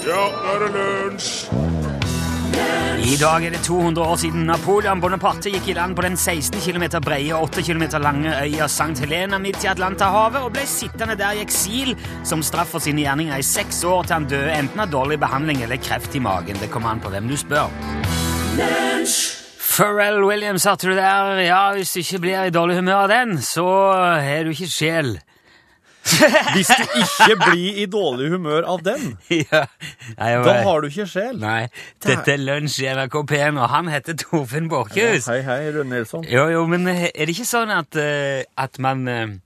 Ja, nå er det lunsj! I dag er det 200 år siden Napoleon Bonaparte gikk i land på den 16 km breie og 8 km lange øya St. Helena midt i Atlanterhavet og ble sittende der i eksil som straff for sine gjerninger i seks år til han døde enten av dårlig behandling eller kreft i magen. Det kommer an på hvem du spør. Pharrell Williams, hørte du der? Ja, hvis du ikke blir i dårlig humør av den, så er du ikke sjel. Hvis du ikke blir i dårlig humør av den, ja. Nei, da har du ikke sjel. Nei, dette er Lunsj i NRK P1, og han heter Torfinn Borchhus. Hei, hei, Rune Nilsson. Jo, jo, men er det ikke sånn at, eh, at man eh,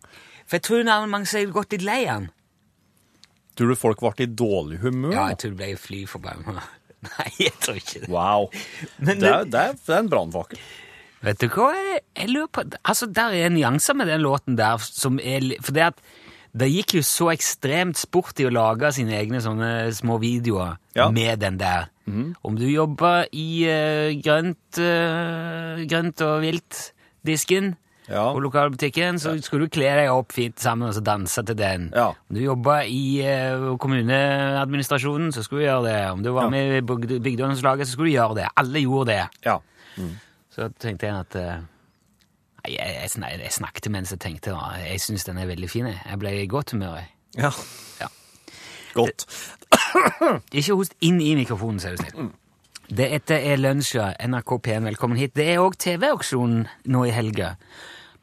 For jeg tror nærmere mange seg gått litt lei han. Tror du folk ble i dårlig humør? Ja, jeg tror det ble fly forbanna. Nei, jeg tror ikke det. Wow. Men Det er, det er, det er en brannfakkel. Vet du hva, jeg, jeg lurer på Altså, der er nyanser med den låten der som er For det at det gikk jo så ekstremt sport i å lage sine egne sånne små videoer Ja. med den der. Om du jobber i uh, grønt, uh, grønt og vilt-disken Ja. på lokalbutikken, så skulle du kle deg opp fint sammen og så danse til den. Ja. Om du jobber i uh, kommuneadministrasjonen, så skulle du gjøre det. Om du var med i bygd- bygdeåndslaget, så skulle du gjøre det. Alle gjorde det. Ja. Så tenkte jeg at jeg, jeg, snak- jeg snakket mens jeg tenkte Da. jeg syns den er veldig fin. Jeg, jeg ble i godt humør. jeg. ja. Ja. Godt. Ikke host inn i mikrofonen, så er du snill. Det etter er lunsja. NRK P1, velkommen hit. Det er òg TV-auksjonen nå i helga.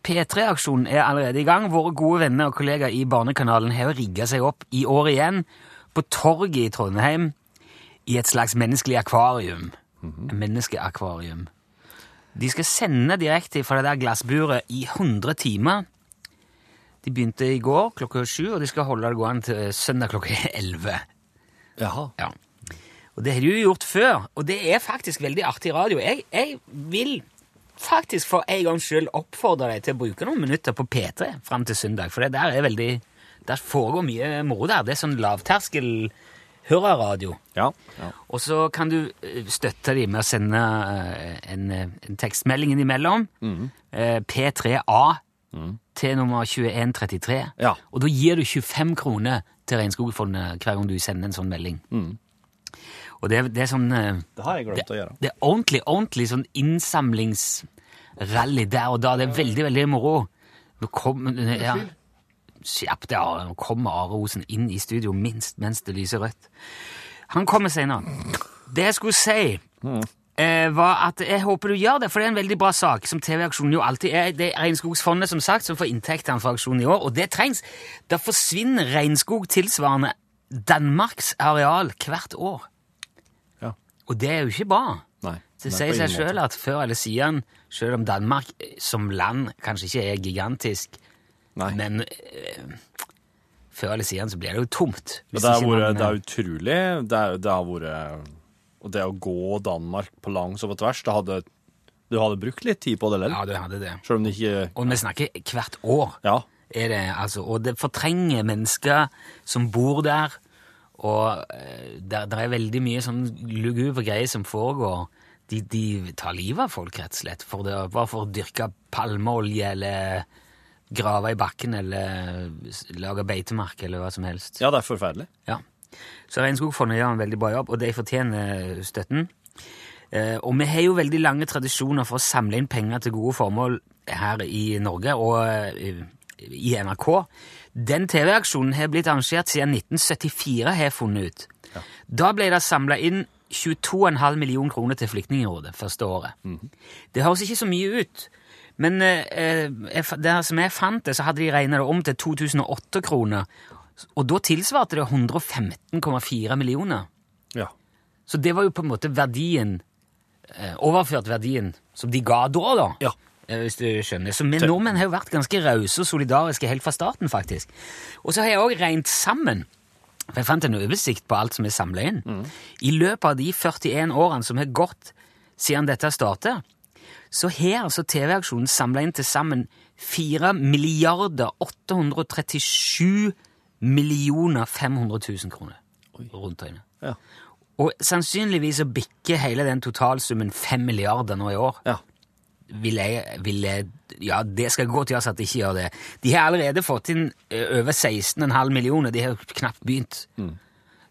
P3-aksjonen er allerede i gang. Våre gode venner og kollegaer i Barnekanalen har rigga seg opp i år igjen på torget i Trondheim i et slags menneskelig akvarium. Menneskeakvarium. De skal sende direkte fra det der glassburet i 100 timer. De begynte i går klokka sju, og de skal holde det gående til søndag klokka 11. Jaha. Ja. Og det har de jo gjort før, og det er faktisk veldig artig radio. Jeg, jeg vil faktisk for en gangs skyld oppfordre deg til å bruke noen minutter på P3 fram til søndag, for det der er veldig Der foregår mye moro der. Det er sånn lavterskel hørerradio. Ja. ja. Og så kan du eh, støtte dem med å sende eh, en, eh, en tekstmelding innimellom. Mm. P3A til nummer 2133. Ja. Og da gir du 25 kroner til Regnskogfondet hver gang du sender en sånn melding. Og det, det er sånn Det har jeg det, glemt å gjøre. det er ordentlig, ordentlig sånn innsamlingsrally der og da. Det er veldig, veldig moro. Nå kommer ja, Kjapt, Are. Nå kommer Are Osen inn i studio minst mens det lyser rødt. Han kommer senere. Det jeg skulle si, eh, var at jeg håper du gjør det, for det er en veldig bra sak, som TV-aksjonen jo alltid er. Det er Regnskogsfondet som sagt, som får inntektene fra aksjonen i år, og det trengs. Da forsvinner regnskog tilsvarende Danmarks areal hvert år. Ja. Og det er jo ikke bra. Nei. Det sier seg sjøl at før eller siden, selv om Danmark eh, som land kanskje ikke er gigantisk, Nei. men eh, før eller siden så blir det jo tomt. Men hvis det, er ikke vært, man, det eh, er utrolig det, er, det har vært Og det å gå Danmark på langs og på tvers det hadde, Du hadde brukt litt tid på det likevel. Ja, du hadde det. Selv om det ikke Og vi snakker hvert år. Ja. er det, altså, og det fortrenger mennesker som bor der, og det der, der er veldig mye sånn lugubre greier som foregår. De, de tar livet av folk, rett og slett, for det, bare for å dyrke palmeolje eller grave i bakken eller lage beitemark eller hva som helst. ja, det er forferdelig. Ja. Så Regnskogfondet gjør en veldig bra jobb, og de fortjener støtten. Eh, og vi har jo veldig lange tradisjoner for å samle inn penger til gode formål her i Norge og eh, i NRK. Den TV-aksjonen har blitt arrangert siden 1974, har jeg funnet ut. Da ble det samla inn 22,5 millioner kroner til Flyktningrådet første året. Det høres ikke så mye ut, men eh, eh, der som jeg fant det, så hadde de regna det om til 2008-kroner. Og da tilsvarte det 115,4 millioner. Ja. Så det var jo på en måte verdien eh, Overført verdien som de ga da, da. Ja. Hvis du skjønner. Så vi nordmenn har jo vært ganske rause og solidariske helt fra starten, faktisk. Og så har jeg òg regnet sammen. For jeg fant en oversikt på alt som er samla inn. I løpet av de 41 årene som har gått siden dette startet, så har altså TV-aksjonen samla inn til sammen 4 milliarder 837 millioner 500 000 kroner. Rundt øynene. Ja. Og sannsynligvis så bikker hele den totalsummen 5 milliarder nå i år. ja. Vil jeg, vil jeg Ja, det skal godt gjøres at de ikke gjør det. De har allerede fått inn over 16,5 millioner. De har knapt begynt.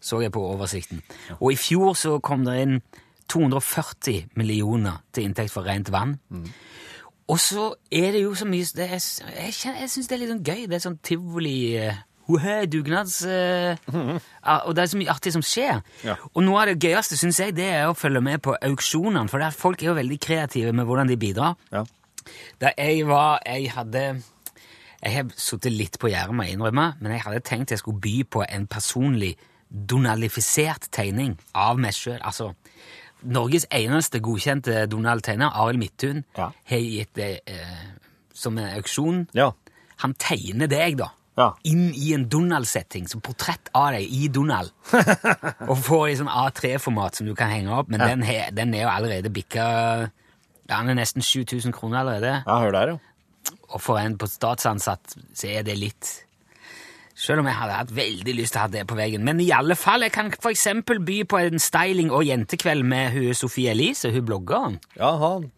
så jeg på oversikten. Og i fjor så kom det inn 240 millioner til inntekt for rent vann. Og så er det jo så mye det er, Jeg, kjenner- jeg syns det er litt sånn gøy. Det er sånn tivoli uh, dugnads eh, ah, Og det er så mye artig som skjer. Ja. Og noe av det gøyeste synes jeg, det er å følge med på auksjonene. For folk er jo veldig kreative med hvordan de bidrar. Ja. Da jeg var Jeg hadde Jeg har sittet litt på gjerdet, må jeg innrømme, men jeg hadde tenkt jeg skulle by på en personlig donalifisert tegning av meg sjøl. Altså Norges eneste godkjente Donald-tegner, Arild Midthun, Ja. har gitt det eh, som en auksjon. Ja. Han tegner deg, da. Ja. Inn i en Donald-setting, som portrett av deg i Donald. og får i sånn A3-format som du kan henge opp, men den, he, den er jo allerede bikka Den er nesten 7000 kroner allerede. Ja, hør der, jo. Og for en på statsansatt så er det litt Selv om jeg hadde hatt veldig lyst til å ha det på veggen. Men i alle fall, jeg kan eksempel by på en styling- og jentekveld med hun Sofie Elise, hun bloggeren. Ja, han.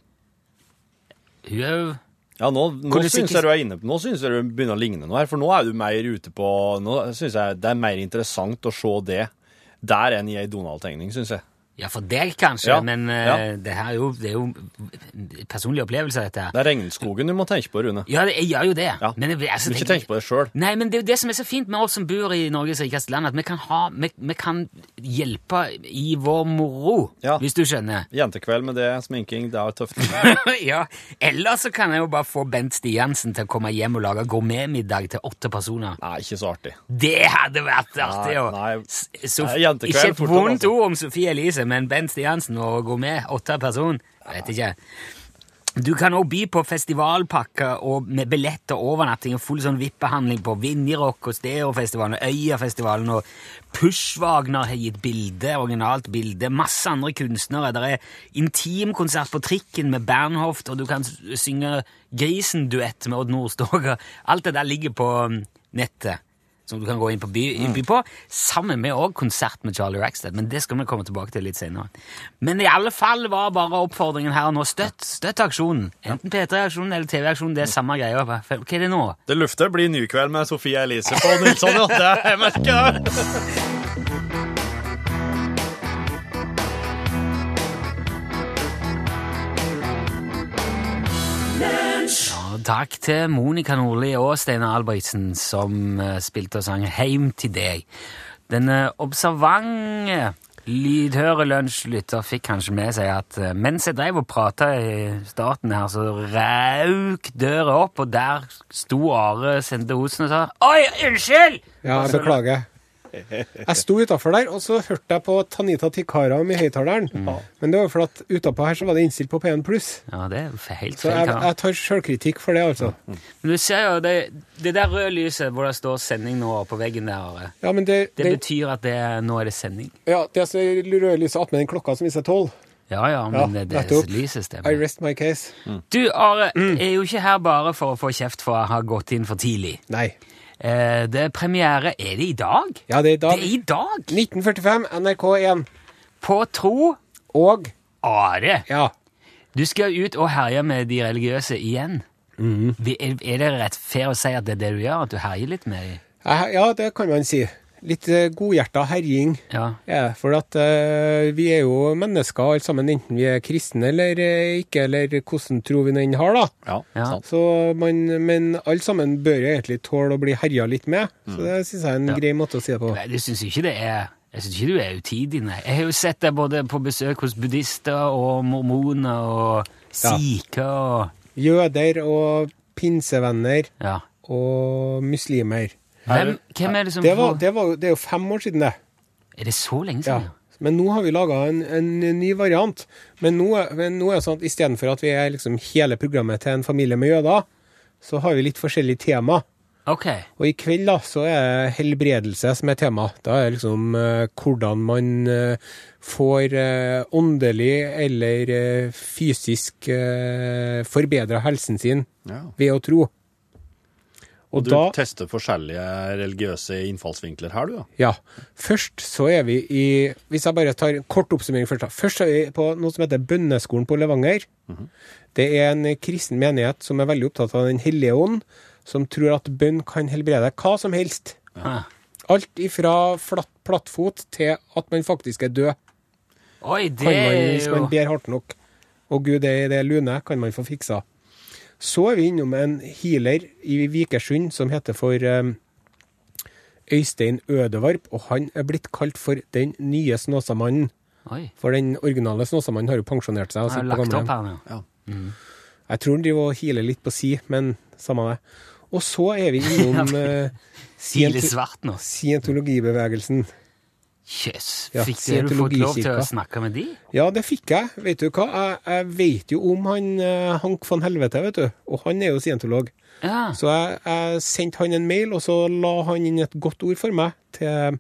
Hun er jo Ja, nå, nå syns ikke... jeg du er inne på Nå syns jeg du begynner å ligne noe her, for nå er du mer ute på Nå syns jeg det er mer interessant å se det der enn i ei Donald-tegning, syns jeg. Ja, for deg kanskje, Ja, men eh, ja. det er jo, det er jo personlig opplevelse, dette. Det er regnskogen du må tenke på, Rune. Ja, det, jeg gjør jo det. Ja. Men jeg, altså, Du må ikke tenke på det sjøl. Nei, men det er jo det som er så fint med oss som bor i Norges rikeste land, at vi kan, ha, vi, vi kan hjelpe i vår moro, Ja. hvis du skjønner. Jentekveld med det, sminking, det er tøft. ja, Eller så kan jeg jo bare få Bent Stiansen til å komme hjem og lage gourmetmiddag til åtte personer. Nei, ikke så artig. Det hadde vært artig! Nei, nei. S- Sof Nei, jentekveld ikke et vondt ord om Sofie Elise, men Bent Stiansen og gourmet, åtte person, vet ikke. Du kan også by på festivalpakker og med billett og overnatting og full sånn VIP-behandling på Vinjerock og Stereofestivalen og Øyafestivalen og Pushwagner har gitt bilde, originalt bilde, masse andre kunstnere. Det er intimkonsert på trikken med Bernhoft, og du kan synge Grisen-duett med Odd Nordstoga. Alt det der ligger på um, nettet som du kan gå inn på by, by på, sammen med også konsert med Charlie Rackstead, men det skal vi komme tilbake til litt senere. Men i alle fall var bare oppfordringen her nå, støtt, støtt aksjonen. Enten P3-aksjonen eller TV-aksjonen, det er samme greia. Hva er det nå? Det lufter blir ny kveld med Sofie Elise på Nilsson, ja. Det jeg merker takk til Monica Nordli og Steinar Albrigtsen som eh, spilte og sang Heim til deg. Den observante lydhøre lunsjlytter fikk kanskje med seg at eh, mens jeg drev og prata i starten her, så rauk døra opp, og der sto Are Sende Osen og sa Oi, unnskyld! Ja, beklager. Jeg sto utafor der, og så hørte jeg på Tanita Tikaram i høyttaleren. Men det var fordi at utapå her så var det innstilt på P1 pluss. Ja, det er helt Så jeg, jeg tar sjølkritikk for det, altså. Men du ser jo det, det der røde lyset hvor det står 'sending' nå på veggen der, Ja, men det, Det det, betyr at det, nå er det sending. ja, det er røde lyset attmed den klokka som viser tolv. Ja, ja, men Ja, det, det lyset stemmer. I rest my case. Du, Are, er jo ikke her bare for å få kjeft for å ha gått inn for tidlig. Nei. Eh, det er premiere Er det i dag? Ja, det er i Det dag. er i dag! 1945, NRK1. På tro Og Are! ja. Du skal ut og herje med de religiøse igjen. Mm. Er det rett fair å si at det er det du gjør? At du herjer litt med dem? Ja, det kan man si. Litt uh, godhjerta herjing. Ja. Ja, for at uh, vi er jo mennesker alle sammen, enten vi er kristne eller eh, ikke, eller hvordan tro vi den har, da. Ja, Ja. Så man, men alle sammen bør jo egentlig tåle å bli herja litt med. Så det syns jeg er en Ja. grei måte å si det på. Nei, Du syns ikke det er jeg synes ikke du er utidig, nei. Jeg har jo sett deg både på besøk hos buddhister og mormoner og sikher og Jøder og pinsevenner Ja. og muslimer. Hvem, hvem er det som Det, var, det, var, det er jo fem år siden, det. Er det så lenge siden? Ja. Men nå har vi laga en, en ny variant. Men nå, men nå er det sånn at istedenfor at vi er liksom hele programmet til en familie med jøder, så har vi litt forskjellige tema. Ok. Og i kveld da, så er det helbredelse som er tema. Da er det liksom eh, hvordan man eh, får eh, åndelig eller eh, fysisk uh, forbedra helsen sin Ja. ved å tro. Og du da tester forskjellige religiøse innfallsvinkler her, du, da. Ja. Først så er vi i Hvis jeg bare tar en kort oppsummering først. da. Først er vi på noe som heter Bønneskolen på Levanger. Det er en kristen menighet som er veldig opptatt av Den hellige ånd, som tror at bønn kan helbrede hva som helst. Ja. Alt ifra flatt plattfot til at man faktisk er død. Oi, det Kan man, er hvis man ber hardt nok. Og gud, det i det lune, kan man få fiksa. Så er vi innom en healer i Vikersund som heter for eh, Øystein Ødevarp, og han er blitt kalt for den nye Snåsamannen. Oi. For den originale Snåsamannen har jo pensjonert seg. har på lagt opp her nå. Jeg tror han driver og healer litt på si, men samme det. Og så er vi innom uh, scientologibevegelsen. Jøss. yes. Fikk du fått lov til å snakke med de? Ja, det fikk jeg. Vet du hva? Jeg, jeg vet jo om han eh, Hank von Helvete, vet du. Og han er jo scientolog. Ja. Så jeg, jeg sendte han en mail, og så la han inn et godt ord for meg til,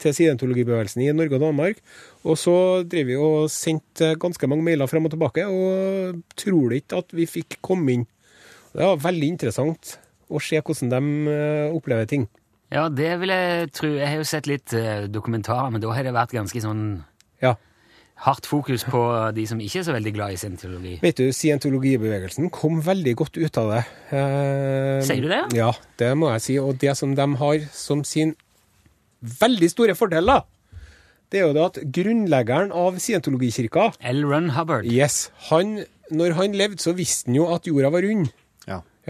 til scientologibevegelsen i Norge og Danmark. Og så drev vi og sendte ganske mange mailer frem og tilbake, og tror det ikke at vi fikk komme inn. Det var veldig interessant å se hvordan de eh, opplever ting. Ja, det vil jeg tro. Jeg har jo sett litt eh, dokumentarer, men da har det vært ganske sånn Ja. hardt fokus på de som ikke er så veldig glad i scientologi. Vet du, scientologibevegelsen kom veldig godt ut av det. Eh, Sier du det? Ja, det må jeg si. Og det som de har som sin veldig store fordel, da, det er jo det at grunnleggeren av scientologikirka, L. Ron Hubbard. yes, han, når han levde, så visste han jo at jorda var rund.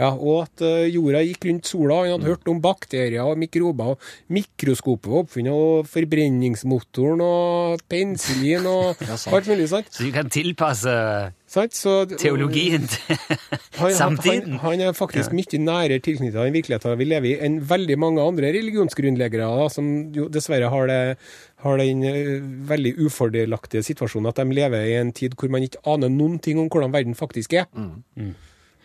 Ja. Ja, og at eh, jorda gikk rundt sola. Han hadde hørt om bakterier og mikrober. og Mikroskopet var oppfunnet, og forbrenningsmotoren og penicillin og alt mulig sånt. Så du kan tilpasse Sant? Så, teologien til samtiden. han, han er faktisk mye nærere tilknyttet den virkeligheten vi lever i, enn veldig mange andre religionsgrunnleggere, da, som jo dessverre har, det, har den eh, veldig ufordelaktige situasjonen at de lever i en tid hvor man ikke aner noen ting om hvordan verden faktisk er.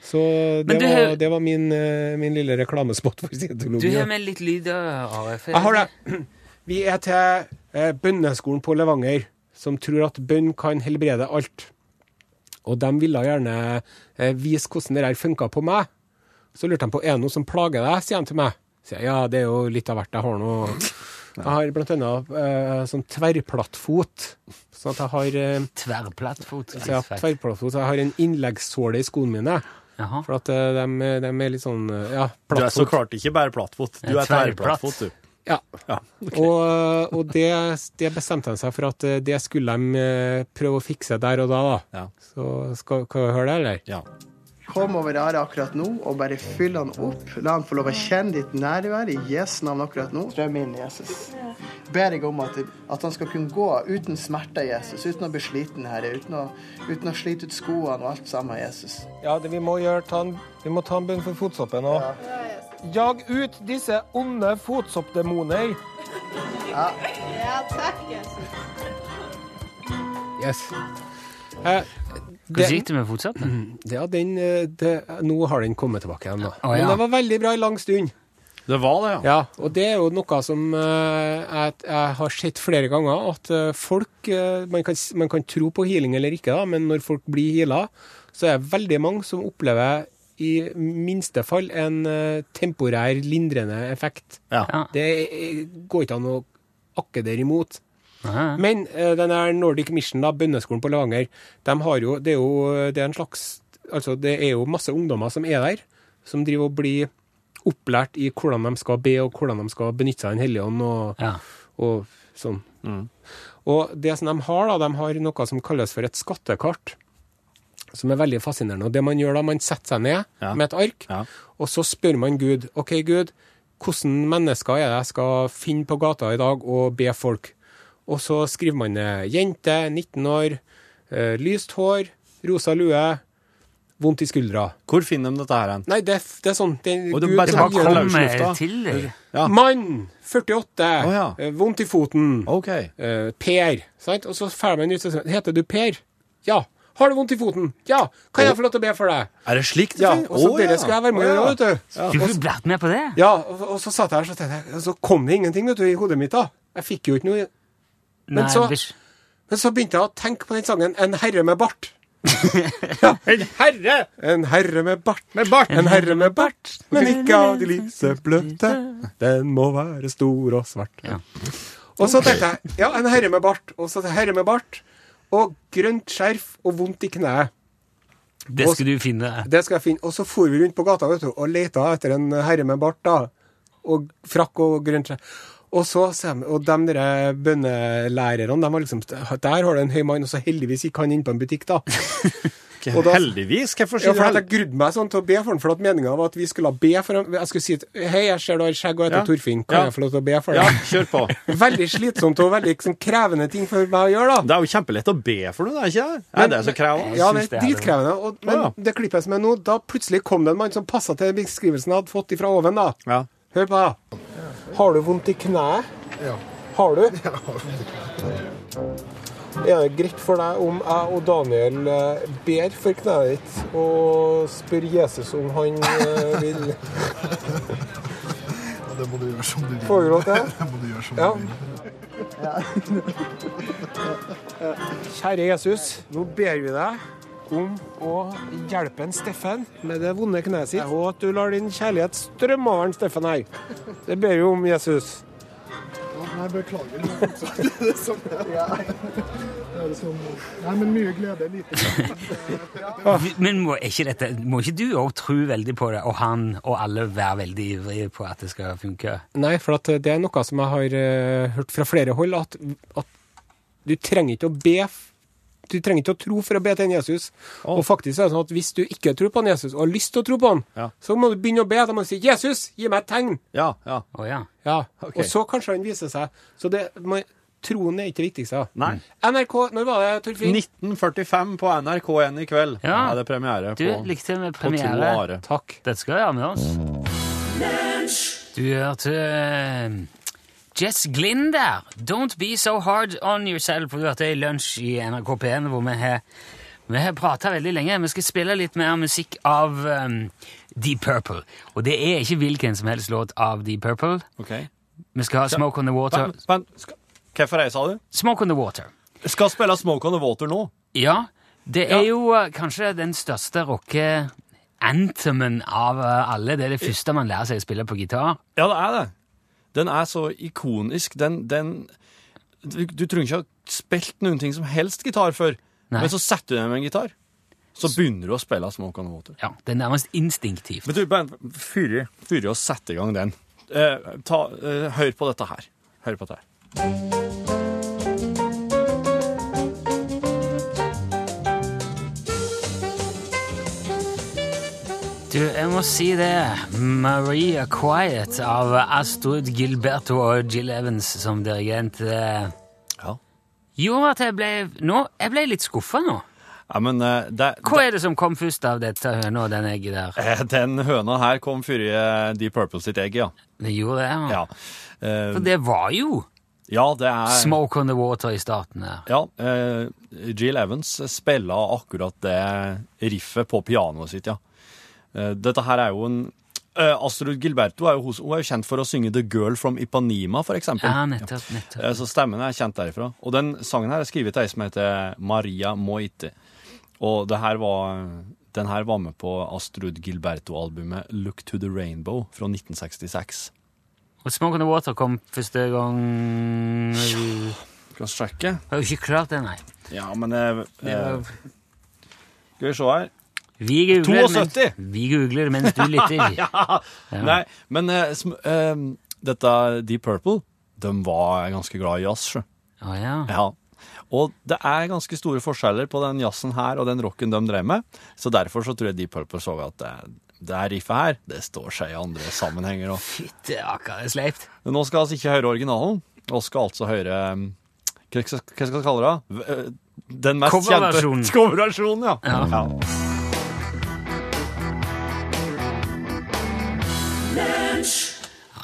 Så det du var, har- det var min, eh, min lille reklamespott for Du scientologi. har med litt lyd av AF? Jeg har det. Vi er til eh, bønneskolen på Levanger, som tror at bønn kan helbrede alt. Og de ville gjerne eh, vise hvordan det der funka på meg. Så lurte de på er det noe som plager deg, sier de til meg. Så jeg, ja, det er jo litt av hvert. Jeg har noe Jeg har blant annet eh, sånn tverrplattfot. Sånn at jeg har eh, Tverrplattfot. så jeg har tverrplattfot, så jeg har en innleggssåle i skoene mine. Jaha. For at eh, de, de er litt sånn ja, plattfot. Du er så klart ikke bare plattfot. Du er tverrplatt. tverrplattfot, du. Ja. Ja. Og, og det, det bestemte han seg for at eh, det skulle de eh, prøve å fikse der og da. da. Ja. Så skal, skal vi høre det, eller? ja. Kom over Are akkurat nå og bare fyll han opp. La han få lov å kjenne ditt nærvær i Jesu navn akkurat nå. Strøm inn, Jesus. Ber jeg om at, at han skal kunne gå uten smerter, Jesus. Uten å bli sliten, Herre. Uten å, uten å slite ut skoene og alt sammen, Jesus. Ja, det vi må gjøre, ta en, vi må ta en bunn for fotsoppen òg. Jag ut disse onde fotsoppdemoner. Ja. Ja, takk, Jesus. Yes. Eh, Hvordan gikk det med fotsoppen? ja, den, eh, det, nå har den kommet tilbake igjen, da. Ah, ja. Men det var veldig bra i lang stund. Det var det, ja. Ja, og det er jo noe som eh, jeg, jeg har sett flere ganger, at eh, folk man, kan, man kan tro på healing eller ikke, da, men når folk blir heala, så er det veldig mange som opplever i minste fall en temporær lindrende effekt. Ja. Ja. Det er- går ikke an å akke derimot. Aha. Men eh, den der Nordic Mission, da, bønneskolen på Levanger, de har jo, det er jo det er en slags Altså, det er jo masse ungdommer som er der, som driver og blir opplært i hvordan de skal be, og hvordan de skal benytte seg av Den hellige ånd, og, Ja. og sånn. Og det som de har, da, de har noe som kalles for et skattekart. Som er veldig fascinerende. Og det man gjør da, man setter seg ned Ja. med et ark, Ja. og så spør man Gud OK, Gud, hvordan mennesker er det jeg skal finne på gata i dag og be folk? Og så skriver man ned jente, 19 år, eh, lyst hår, rosa lue, vondt i skuldra. Hvor finner de dette her hen? Nei, det, det er sånn det, Og det Gud bare Det han det. kommer til deg. Ja. Mann, 48, Oh, ja. eh, vondt i foten. OK. Eh, per. Sant? Og så drar man ut og sier Heter du Per? Ja. Har du vondt i foten? Ja. Kan jeg få lov til å be for deg? Er det slik det Ja. Og så dere ja. skulle jeg være med oh, og ja. vet du. Du blitt med på det. Ja, og, og så satt jeg her, så jeg, så kom det ingenting vet du, i hodet mitt da. Jeg fikk jo ikke noe Men så- Men så begynte jeg å tenke på den sangen En herre med bart. ja, en herre! En herre med bart. Med bart. En herre med bart, men ikke av de lyse bløte. Den må være stor og svart. Ja. Og så tenkte jeg ja, en herre med bart. Og så herre med bart. Og grønt skjerf og vondt i kneet. Det skal du finne. Det skal jeg finne. Og så for vi rundt på gata vet du, og leta etter en herre med bart. da, Og frakk og grønt skjerf. Og så ser vi- og de der bønnelærerne, de har liksom Der har du en høy mann, og så heldigvis gikk han inn på en butikk, da. Og da- Heldigvis. Hvorfor Ja, sier du at jeg grudde meg sånn til å be for den, for at meninga var at vi skulle be for ham. Jeg skulle si at hei, jeg ser du har skjegg og heter Ja. Torfinn, kan Ja. jeg få lov til å be for Ja, kjør på. Veldig slitsomt og veldig liksom, krevende ting for meg å gjøre, da. Det er jo kjempelett å be for noe, det er ikke det? Er det så krevende? Ja, det det er det. dritkrevende. Og, men ja. det klippet som er nå, da plutselig kom det en mann som passa til beskrivelsen jeg hadde fått ifra oven, da. Ja. Hør på, da. Har du vondt i kneet? Ja. Har du? Ja, Er det greit for deg om jeg og Daniel eh, ber for kneet ditt og spør Jesus om han vil vil Det må du gjøre som du vil. Får du lov til det? Det må du gjøre som Ja. du vil. Kjære Jesus, nå ber vi deg om å hjelpe en Steffen med det vonde kneet sitt, og at du lar din kjærlighet strømme over en Steffen her. Det ber vi om, Jesus. Nei, beklager. Det er sånn, ja. Det er sånn, nei, men mye glede, lite glede. Men må ikke, dette, må ikke du òg tro veldig på det, og han og alle være veldig ivrige på at det skal funke? Nei, for at det er noe som jeg har eh, hørt fra flere hold, at, at du trenger ikke å be du trenger ikke å tro for å be til en Jesus. Og faktisk er det sånn at hvis du ikke tror på en Jesus, og har lyst til å tro på han, Ja. så må du begynne å be. Da må du si 'Jesus, gi meg et tegn'. Ja, ja. Oh, ja. Ja. Okay. Og så kanskje han viser seg. Så det, man, troen er ikke det viktigste. Nei. NRK, når var det, Torfinn? 1945 på NRK1 i kveld. Ja. er det premiere Du på, likte med premiere. Takk. Dette skal vi ha med oss. Du hørte eh, Jess Glynn der. Don't be so hard on yourself. Du hørte i lunsj i NRK P1 hvor vi har, vi har prata veldig lenge. Vi skal spille litt mer musikk av um, Deep Purple. Og det er ikke hvilken som helst låt av Deep Purple. Ok. Vi skal ha Smoke on the Water. Men, Hvorfor er det, sa du? Smoke on the Water. Skal spille Smoke on the Water nå? Ja, det er Ja. jo eh, kanskje den største rocke-anthemen av eh, alle. Det er det første man lærer seg å spille på gitar. Ja, det er det. Den er så ikonisk. Den, den du, du trenger ikke ha spilt noen ting som helst gitar før, Nei. men så setter du deg med en gitar. Så begynner du å spille Smoke on the Water. Ja, Det er nærmest instinktivt. Men du, bare fyr i og sett i gang den. Eh, ta, eh, hør på dette her. Hør på dette her. Du, jeg må si det. Maria Quiet av Astrid Gilberto og Jill Evans som dirigent eh, Ja. gjorde at jeg ble Nå, jeg ble litt skuffa nå. ja men eh, det, Hva er det som kom først av dette høna og den egget der? eh, den høna her kom før Deep Purple sitt egg, ja. Det gjorde det, ja. Ja, Uh, For det var jo ja det er Smoke on the Water i starten der. Ja, Uh, Jill Evans spiller akkurat det riffet på pianoet sitt, ja. Eh, dette her er jo en eh, Astrid Gilberto er jo, hos- hun er jo kjent for å synge The Girl from Ipanema, for eksempel. Ja, nettopp. nettopp. Eh, Så stemmen er kjent derifra. Og den sangen her er skrevet til ei som heter Maria Moite. Og det her var, den her var med på Astrid Gilberto-albumet Look to the Rainbow fra 1966. Og Smoke on the Water kom første gang Skal vi sjekke? Har jo ikke klart det, nei. Ja, men Det eh, Skal vi se her. Vi googler, 72. Mens, vi googler mens du lytter. Ja. Nei, men eh, sm eh, dette Deep Purple, de var ganske glad i jazz, sjø. Å ja. Ja. Og det er ganske store forskjeller på den jazzen her og den rocken de drev med, så derfor så tror jeg Deep Purple så at det, det her riffet her, det står seg i andre sammenhenger. Og. Fytte akkurat det er sleipt. Men nå skal vi altså ikke høre originalen, vi skal altså høre um, hva skal hva skal vi kalle det? V- eh, Den mest kjente Coverversjonen, ja. Ja. ja.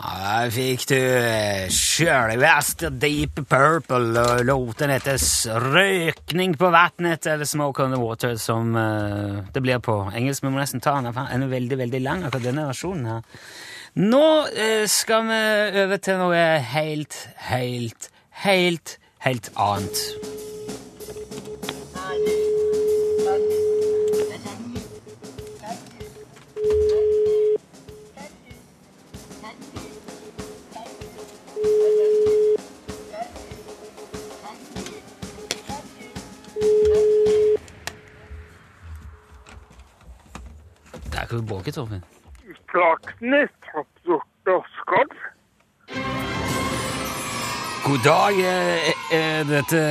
Ja, Der fikk du sjølveste Deep Purple og låten heter 'Røkning på vannet', eller 'Smoke on the Water', som uh, det blir på engelsk. Vi må nesten ta den, for den er veldig veldig lang, akkurat denne versjonen her. Nå uh, skal vi over til noe helt, helt, helt, helt annet. Bråke, Torfinn. Og. God dag. eh, eh, Dette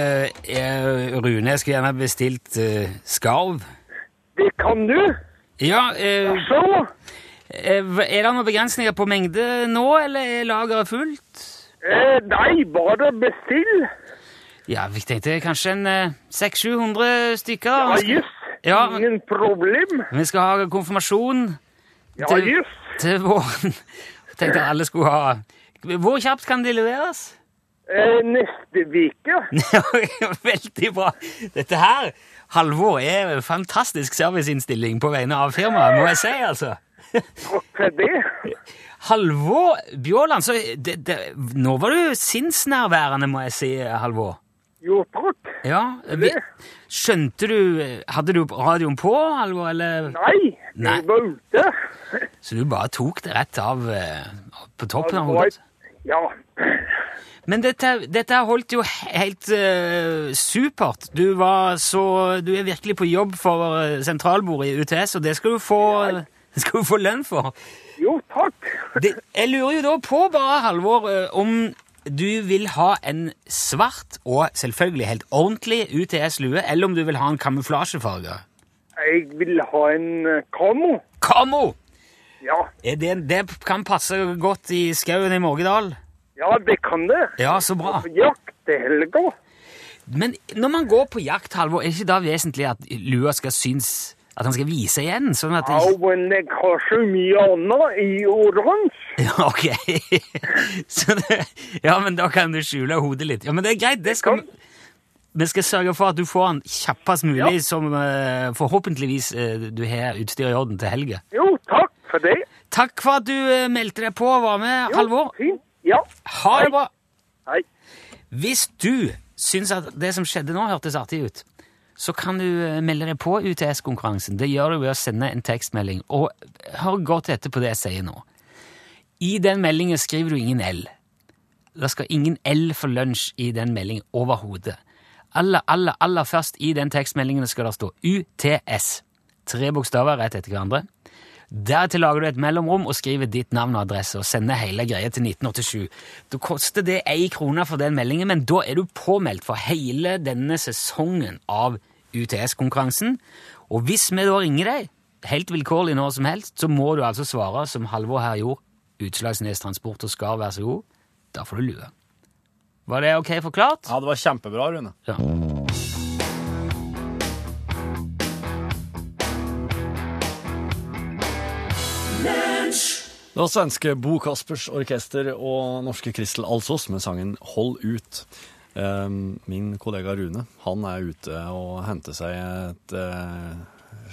er Rune. Jeg skulle gjerne bestilt eh, skarv. Det kan du. Ja, eh, Så, eh, er det noen begrensninger på mengde nå, eller er lageret fullt? eh, nei, bare bestill. Ja, vi tenkte kanskje en eh, 600-700 stykker. Ja, just. jøss. Ja. Ingen problem. Vi skal ha konfirmasjon Ja, til, jøss. til våren. Tenkte alle skulle ha Hvor kjapt kan de leveres? Eh, neste uke. Veldig bra. Dette her, Halvor, er en fantastisk serviceinnstilling på vegne av firmaet, må jeg si, altså. Takk for det. Halvor Bjåland, så det, det, nå var du sinnsnærværende, må jeg si, Halvor. Jo, takk. Ja, vi, skjønte du Hadde du radioen på, Halvor, eller Nei, Nei. jeg var ute. Så du bare tok det rett av eh, på toppen av hodet? Ja. Men dette, dette holdt jo helt uh, supert. Du var så Du er virkelig på jobb for eh, sentralbordet i UTS, og det skal du få, ja. skal du få lønn for. Jo, takk. Det, jeg lurer jo da på, bare, Halvor, om om du vil ha en svart og selvfølgelig helt ordentlig UTS-lue, eller om du vil ha en kamuflasjefarge. Jeg vil ha en eh, kamo. Kamo! Ja, Er det, det kan passe godt i skauen i Morgedal. ja, det kan det. Ja, så bra. På jakt til helga. Men når man går på jakt, Halvor, er det ikke da vesentlig at lua skal synes At han skal vise igjen? Sånn at Ja, men jeg har så mye annet i oransje. Ja, ok. Så det, ja, men da kan du skjule hodet litt. Ja, men det er greit. Det skal, vi skal sørge for at du får den kjappest mulig, som uh, forhåpentligvis uh, du har utstyr i orden til helga. Jo, takk for det. Takk for at du eh, meldte deg på og var med, Jo, Halvor. Fint. Ja. Ha det bra. Hei. Hvis du syns at det som skjedde nå, hørtes artig ut, så kan du eh, melde deg på UTS-konkurransen. Det gjør du ved å sende en tekstmelding. Og hør godt etter på det jeg sier nå. I den meldingen skriver du ingen L. Det skal ingen L for lunsj i den meldingen overhodet. Aller, aller, aller først i den tekstmeldingen skal det stå UTS. Tre bokstaver rett etter hverandre. Deretter lager du et mellomrom og skriver ditt navn og adresse og sender hele greia til 1987. Da koster det ei krone for den meldingen, men da er du påmeldt for hele denne sesongen av UTS-konkurransen. Og hvis vi da ringer deg, helt vilkårlig når som helst, så må du altså svare som Halvor her gjorde. Utslagsnes Transport og Skar, vær så god. Da får du lue. Var det ok forklart? Ja, det var kjempebra, Rune. Ja. Det var svenske Bo Kaspers Orkester og norske Kristel Alsos med sangen Hold ut. Um, min kollega Rune han er ute og henter seg et uh,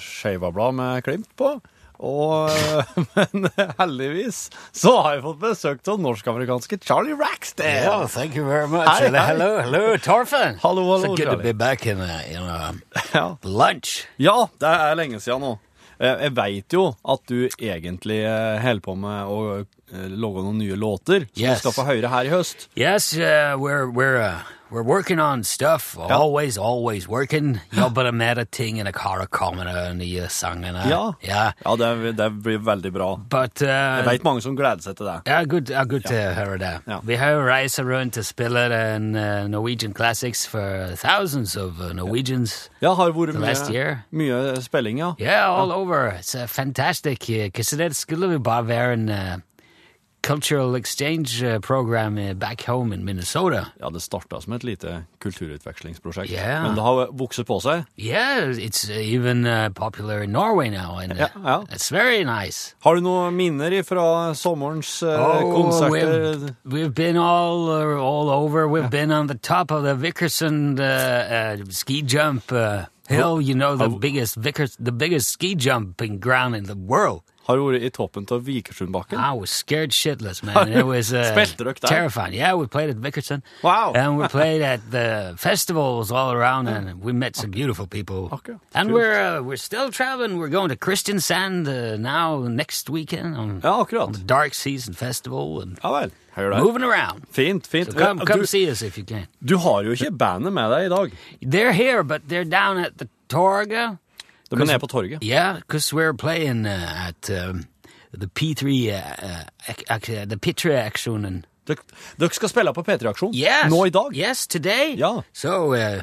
Skeiva-blad med klimt på. Og, men heldigvis så har jeg fått besøk av norsk-amerikanske Charlie Rackstead. Yeah, thank you very much. Hei, hello, hei. hello, hello, Torfinn. Hallo, hallo, So good to be back in, a, in a Ja. lunch. Ja, det er lenge siden nå. Eh, Jeg veit jo at du egentlig eh, holder på med å eh, lage noen nye låter som Yes. vi skal få høre her i høst. Yes, uh, we're we're uh, we're working on stuff. Always, always working. Jobber med ting and a car de nye sangene. Ja. Yeah. Ja, det, det blir veldig bra. But Jeg vet mange som gleder seg til det. ja, good, uh, good to høre det. Ja. Vi har reist rundt og spille en uh, Norwegian Classics for thousands of uh, Norwegians. Ja, har vært mye, mye spilling, ja. Yeah, all over. It's uh, fantastic. Because skulle vi bare være en uh, cultural exchange uh, program back home in Minnesota. Ja, det starta som et lite kulturutvekslingsprosjekt. yeah. Men det har vokst på seg. Yeah, it's uh, even uh, popular in Norway now, and Ja, ja. it's very nice. Har du noen minner fra sommerens eh, Oh, konserter? we've, we've been all all over. We've been on the top of the Vickerson uh, uh, ski jump uh, hill. You know the biggest Vickers, the biggest ski jumping ground in the world. Har du vært i toppen av Vikersundbakken? I was scared shitless, man. It was uh, terrifying. Yeah, we played at Vickerson. Wow. And we played at the festivals all around, and we met some beautiful people. Okay. And we're uh, we're still traveling. We're going to Kristiansand uh, now next weekend on, Ja, on akkurat. the Dark Season Festival, and Ja vel. Hør der. moving around. Fint, fint. So come, come du, see us if you can. du har jo ikke bandet med deg i dag. They're here, but they're down at the Torga. De er nede på torget. Yeah, because we're playing uh, at um, the P3, uh, uh, the P3-aksjonen. dere skal spille på P3-aksjon Yes. nå i dag. Yes, today. Ja. So, uh,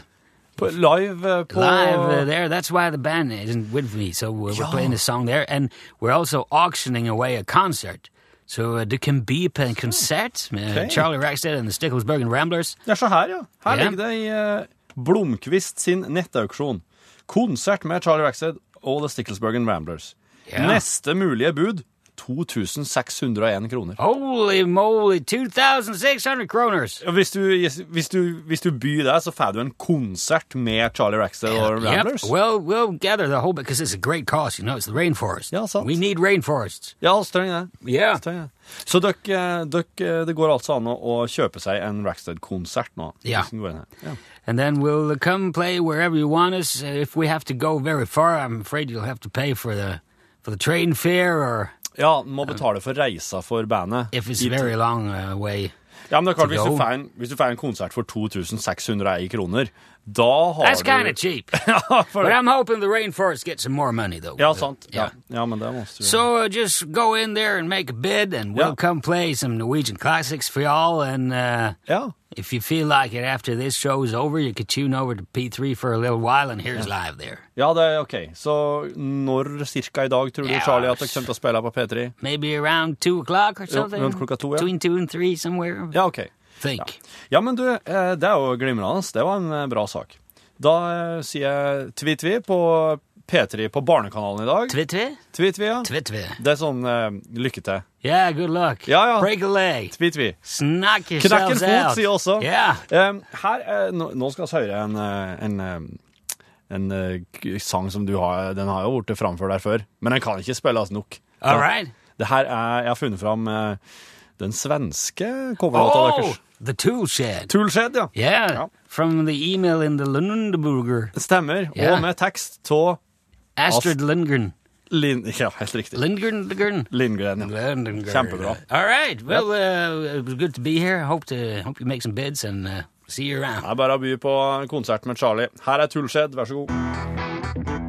På, live eh, på live uh, there. That's why the band isn't with me. So we're, Ja. playing a song there, and we're also auctioning away a concert. So uh, det kan bli på en konsert med. Charlie Rackstead and the Sticklesburgen Ramblers. Det er så her, ja. Her yeah. ligger det i Blomkvist sin nettauksjon. Konsert med Charlie Rackstead og The Sticklesburgen Ramblers. Yeah. Neste mulige bud 2601 kroner. Holy moly, 2,600 kroners! Hvis du, hvis, du, hvis du byr deg, så får du en konsert med Charlie Rackstead og Yep. Ramblers. Well, we'll gather the whole because it's a great cause. You know, it's the rainforest. Ja, sant. We need rainforests. Ja, streng det. Yeah. Streng det. Så dere, eh, dere, det går altså an å kjøpe seg en Rackstead-konsert nå? Ja. Ja. And then we'll come play wherever you want us. Uh, If we have to go very far, I'm afraid you'll have to pay for the for the train fare, or Ja, må betale for reisa for bandet. if it's very long uh, way. Ja, men det er klart, hvis du, får en, hvis du får en konsert for 2601 kroner, da har That's du kind of cheap. but I'm hoping the rainforest gets some more money, though. ja, sant. Ja. ja, men det måste du So uh, just go in there and make a bid, and we'll ja. come play some Norwegian classics for y'all. And uh, Ja. If you feel like it after this show's over, you could tune over to P3 for a little while and here's live there. ja, det er ok. Så når cirka i dag tror du, Ja, Charlie, at dere kommer til å spille på P3? Maybe around two o'clock or something. rundt klokka to, ja. Between two and three, somewhere. Ja, ok. Think. Ja, men du, eh, det er jo glimrende. Det var en eh, bra sak. Da eh, sier jeg tvi-tvi på P3 på Barnekanalen i dag. Tvi-tvi? Tvi-tvi, ja. Tvi-tvi. Det er sånn uh, lykke til. Yeah, good luck. Ja, ja. Break a leg. Tvi-tvi. Knock Knekk en fot, sier også. Yeah. Um, her, eh, nå, skal vi høre en, en, en, eh, en eh, sang som du har Den har jo blitt framført der før, men den kan ikke spilles nok. All right. Det her er, Jeg har funnet fram eh, den svenske coverlåta Oh, deres. the Toolshed. Toolshed, ja. Yeah, Ja. from the email in the Lundeburger. Stemmer. Yeah. Og med tekst av Astrid Lindgren. Lin... Ja, helt riktig. Lindgren? Lindgren? Lindgren. Ja. Lindgren. Kjempebra. All right. Well, uh, it was good to be here. Hope to hope you make some bids and uh, see you around. Det er bare å by på konsert med Charlie. Her er Toolshed, vær så god.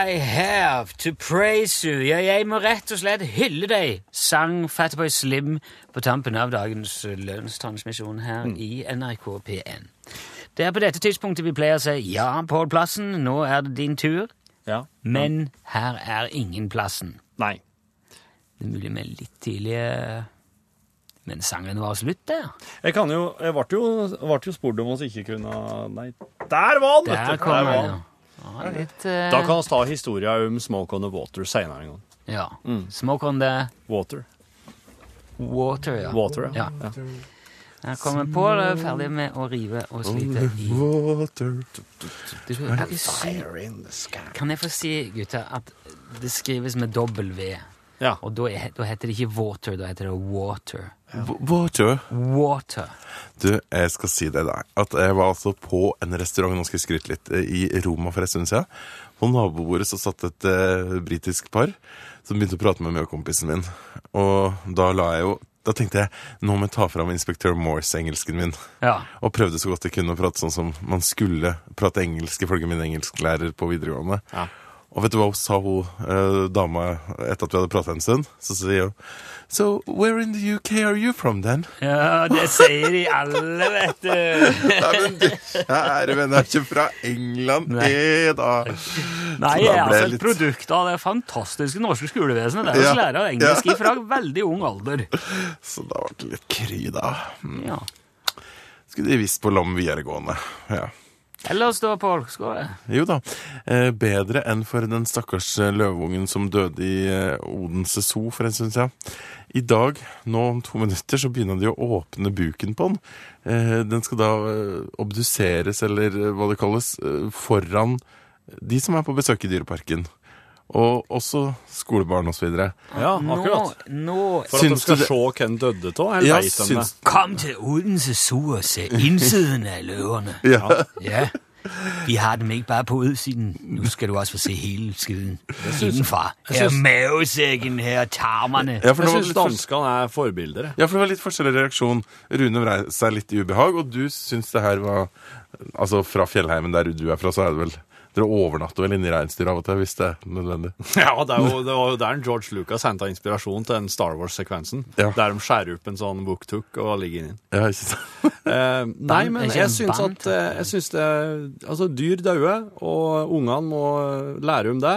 I have to praise you. Ja, jeg må rett og slett hylle deg, sang Fatboy Slim på tampen av dagens lønnstransmisjon her i NRK P1. Det er på dette tidspunktet vi pleier å si ja, Pål Plassen, nå er det din tur. Ja. Men her er ingen plassen. Nei. Det er mulig med litt tidlige Men sangen var slutt der. Jeg kan jo Jeg ble jo, ble jo spurt om oss ikke kunne Nei, der var vet Der kom den. ja. Ja litt, uh... Da kan vi ta historien om Smoke on the Water senere en gang. ja. Smoke on the Water. water, ja. Water, ja. ja. Her kommer Pål er ferdig med å rive og slite i Water. Du, kan, jeg få si, gutter, at det skrives med dobbel V. Ja. Og da, er, da heter det ikke water, da heter det water. Water. Water. Du, jeg skal si det der. At jeg var altså på en restaurant, nå skal jeg skryte litt, eh, i Roma for en stund siden. På nabobordet så satt et eh, britisk par som begynte å prate med meg og kompisen min. Og da la jeg jo Da tenkte jeg nå må jeg ta fram inspektør Morse-engelsken min. Ja. Og prøvde så godt jeg kunne å prate sånn som man skulle prate engelsk ifølge min engelsklærer på videregående. Ja. Og vet du hva sa, hun eh, dama, etter at vi hadde pratet en stund? Så sier hun So, where in the UK are you from then? ja, det sier de alle, vet du. Nei, men du, kjære venn, jeg er ikke fra England. Nei. Eh, da. Nei, jeg er altså et litt- produkt av det fantastiske norske skolevesenet. Det er Ja. å lære engelsk Ja. fra veldig ung alder. Så da ble det litt kry, da. Mm. Ja. Skulle de visst på Lom videregående. Ja. Ellers da, Pål? Skål. Jo da. Eh, bedre enn for den stakkars eh, løveungen som døde i eh, Odense Zoo for en stund siden. I dag, nå om to minutter, så begynner de å åpne buken på den. Den skal da obduseres, eller hva det kalles, foran de som er på besøk i Dyreparken. Og også skolebarn osv. Ja, akkurat. Nå, nå For at de skal det- se hvem døde av, Ja, syns Kom til Odense Zoo og se innsiden av løverne. ja. Ja, vi har dem ikke bare på udsiden. Nå skal du også få se hele skiden innenfra. Her er mavesekken, her er tarmene. ja, Jeg syns danskene er forbilder. Ja, for det var litt forskjellig reaksjon. Rune vrei seg litt i ubehag, og du syns det her var Altså, fra fjellheimen der du er fra, så er det vel Dere overnatter vel inni reinsdyr av og til, hvis det er nødvendig. Ja, det er jo det var jo der George Lucas henta inspirasjon til den Star Wars-sekvensen. Ja. Der de skjærer opp en sånn wok-tuk og ligger inni den. Ja, ikke sant? Eh, nei, men jeg syns at eh, jeg syns det Altså, dyr dauer, og ungene må eh, lære om det.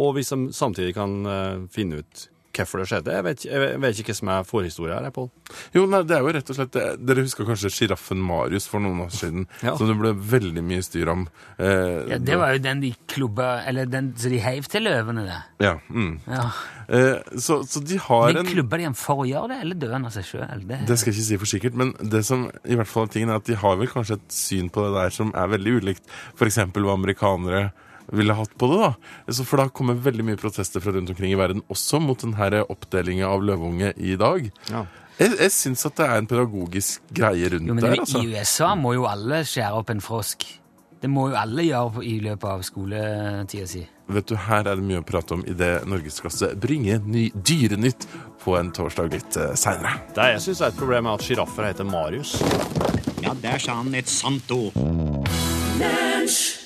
Og hvis de samtidig kan eh, finne ut hvorfor det skjedde. Jeg vet, jeg vet ikke hva som er forhistoria her, Pål. Jo, nei, det er jo rett og slett. Dere husker kanskje sjiraffen Marius for noen år siden, Ja. som det ble veldig mye styr om. Eh, Ja, det var jo den de klubba Eller den som de heiv til løvene, det. Ja, mm. Ja. eh, så, så de har Men en klubba de han for å gjøre det, eller døde han av seg sjøl? Det, Det skal jeg ikke si for sikkert, men det som i hvert fall er tingen er at de har vel kanskje et syn på det der som er veldig ulikt f.eks. hva amerikanere ville hatt på det. da. Så For da kommer veldig mye protester fra rundt omkring i verden også mot denne oppdelinga av løveunge i dag. Ja. Jeg, jeg syns at det er en pedagogisk greie rundt jo, men der. i altså. USA må jo alle skjære opp en frosk. Det må jo alle gjøre i løpet av skoletida si. Vet du, Her er det mye å prate om i det Norgesklasse bringer ny Dyrenytt på en torsdag litt uh, seinere. Det jeg syns er et problem, er at sjiraffer heter Marius. Ja, der sa han et sant ord. Lunsj!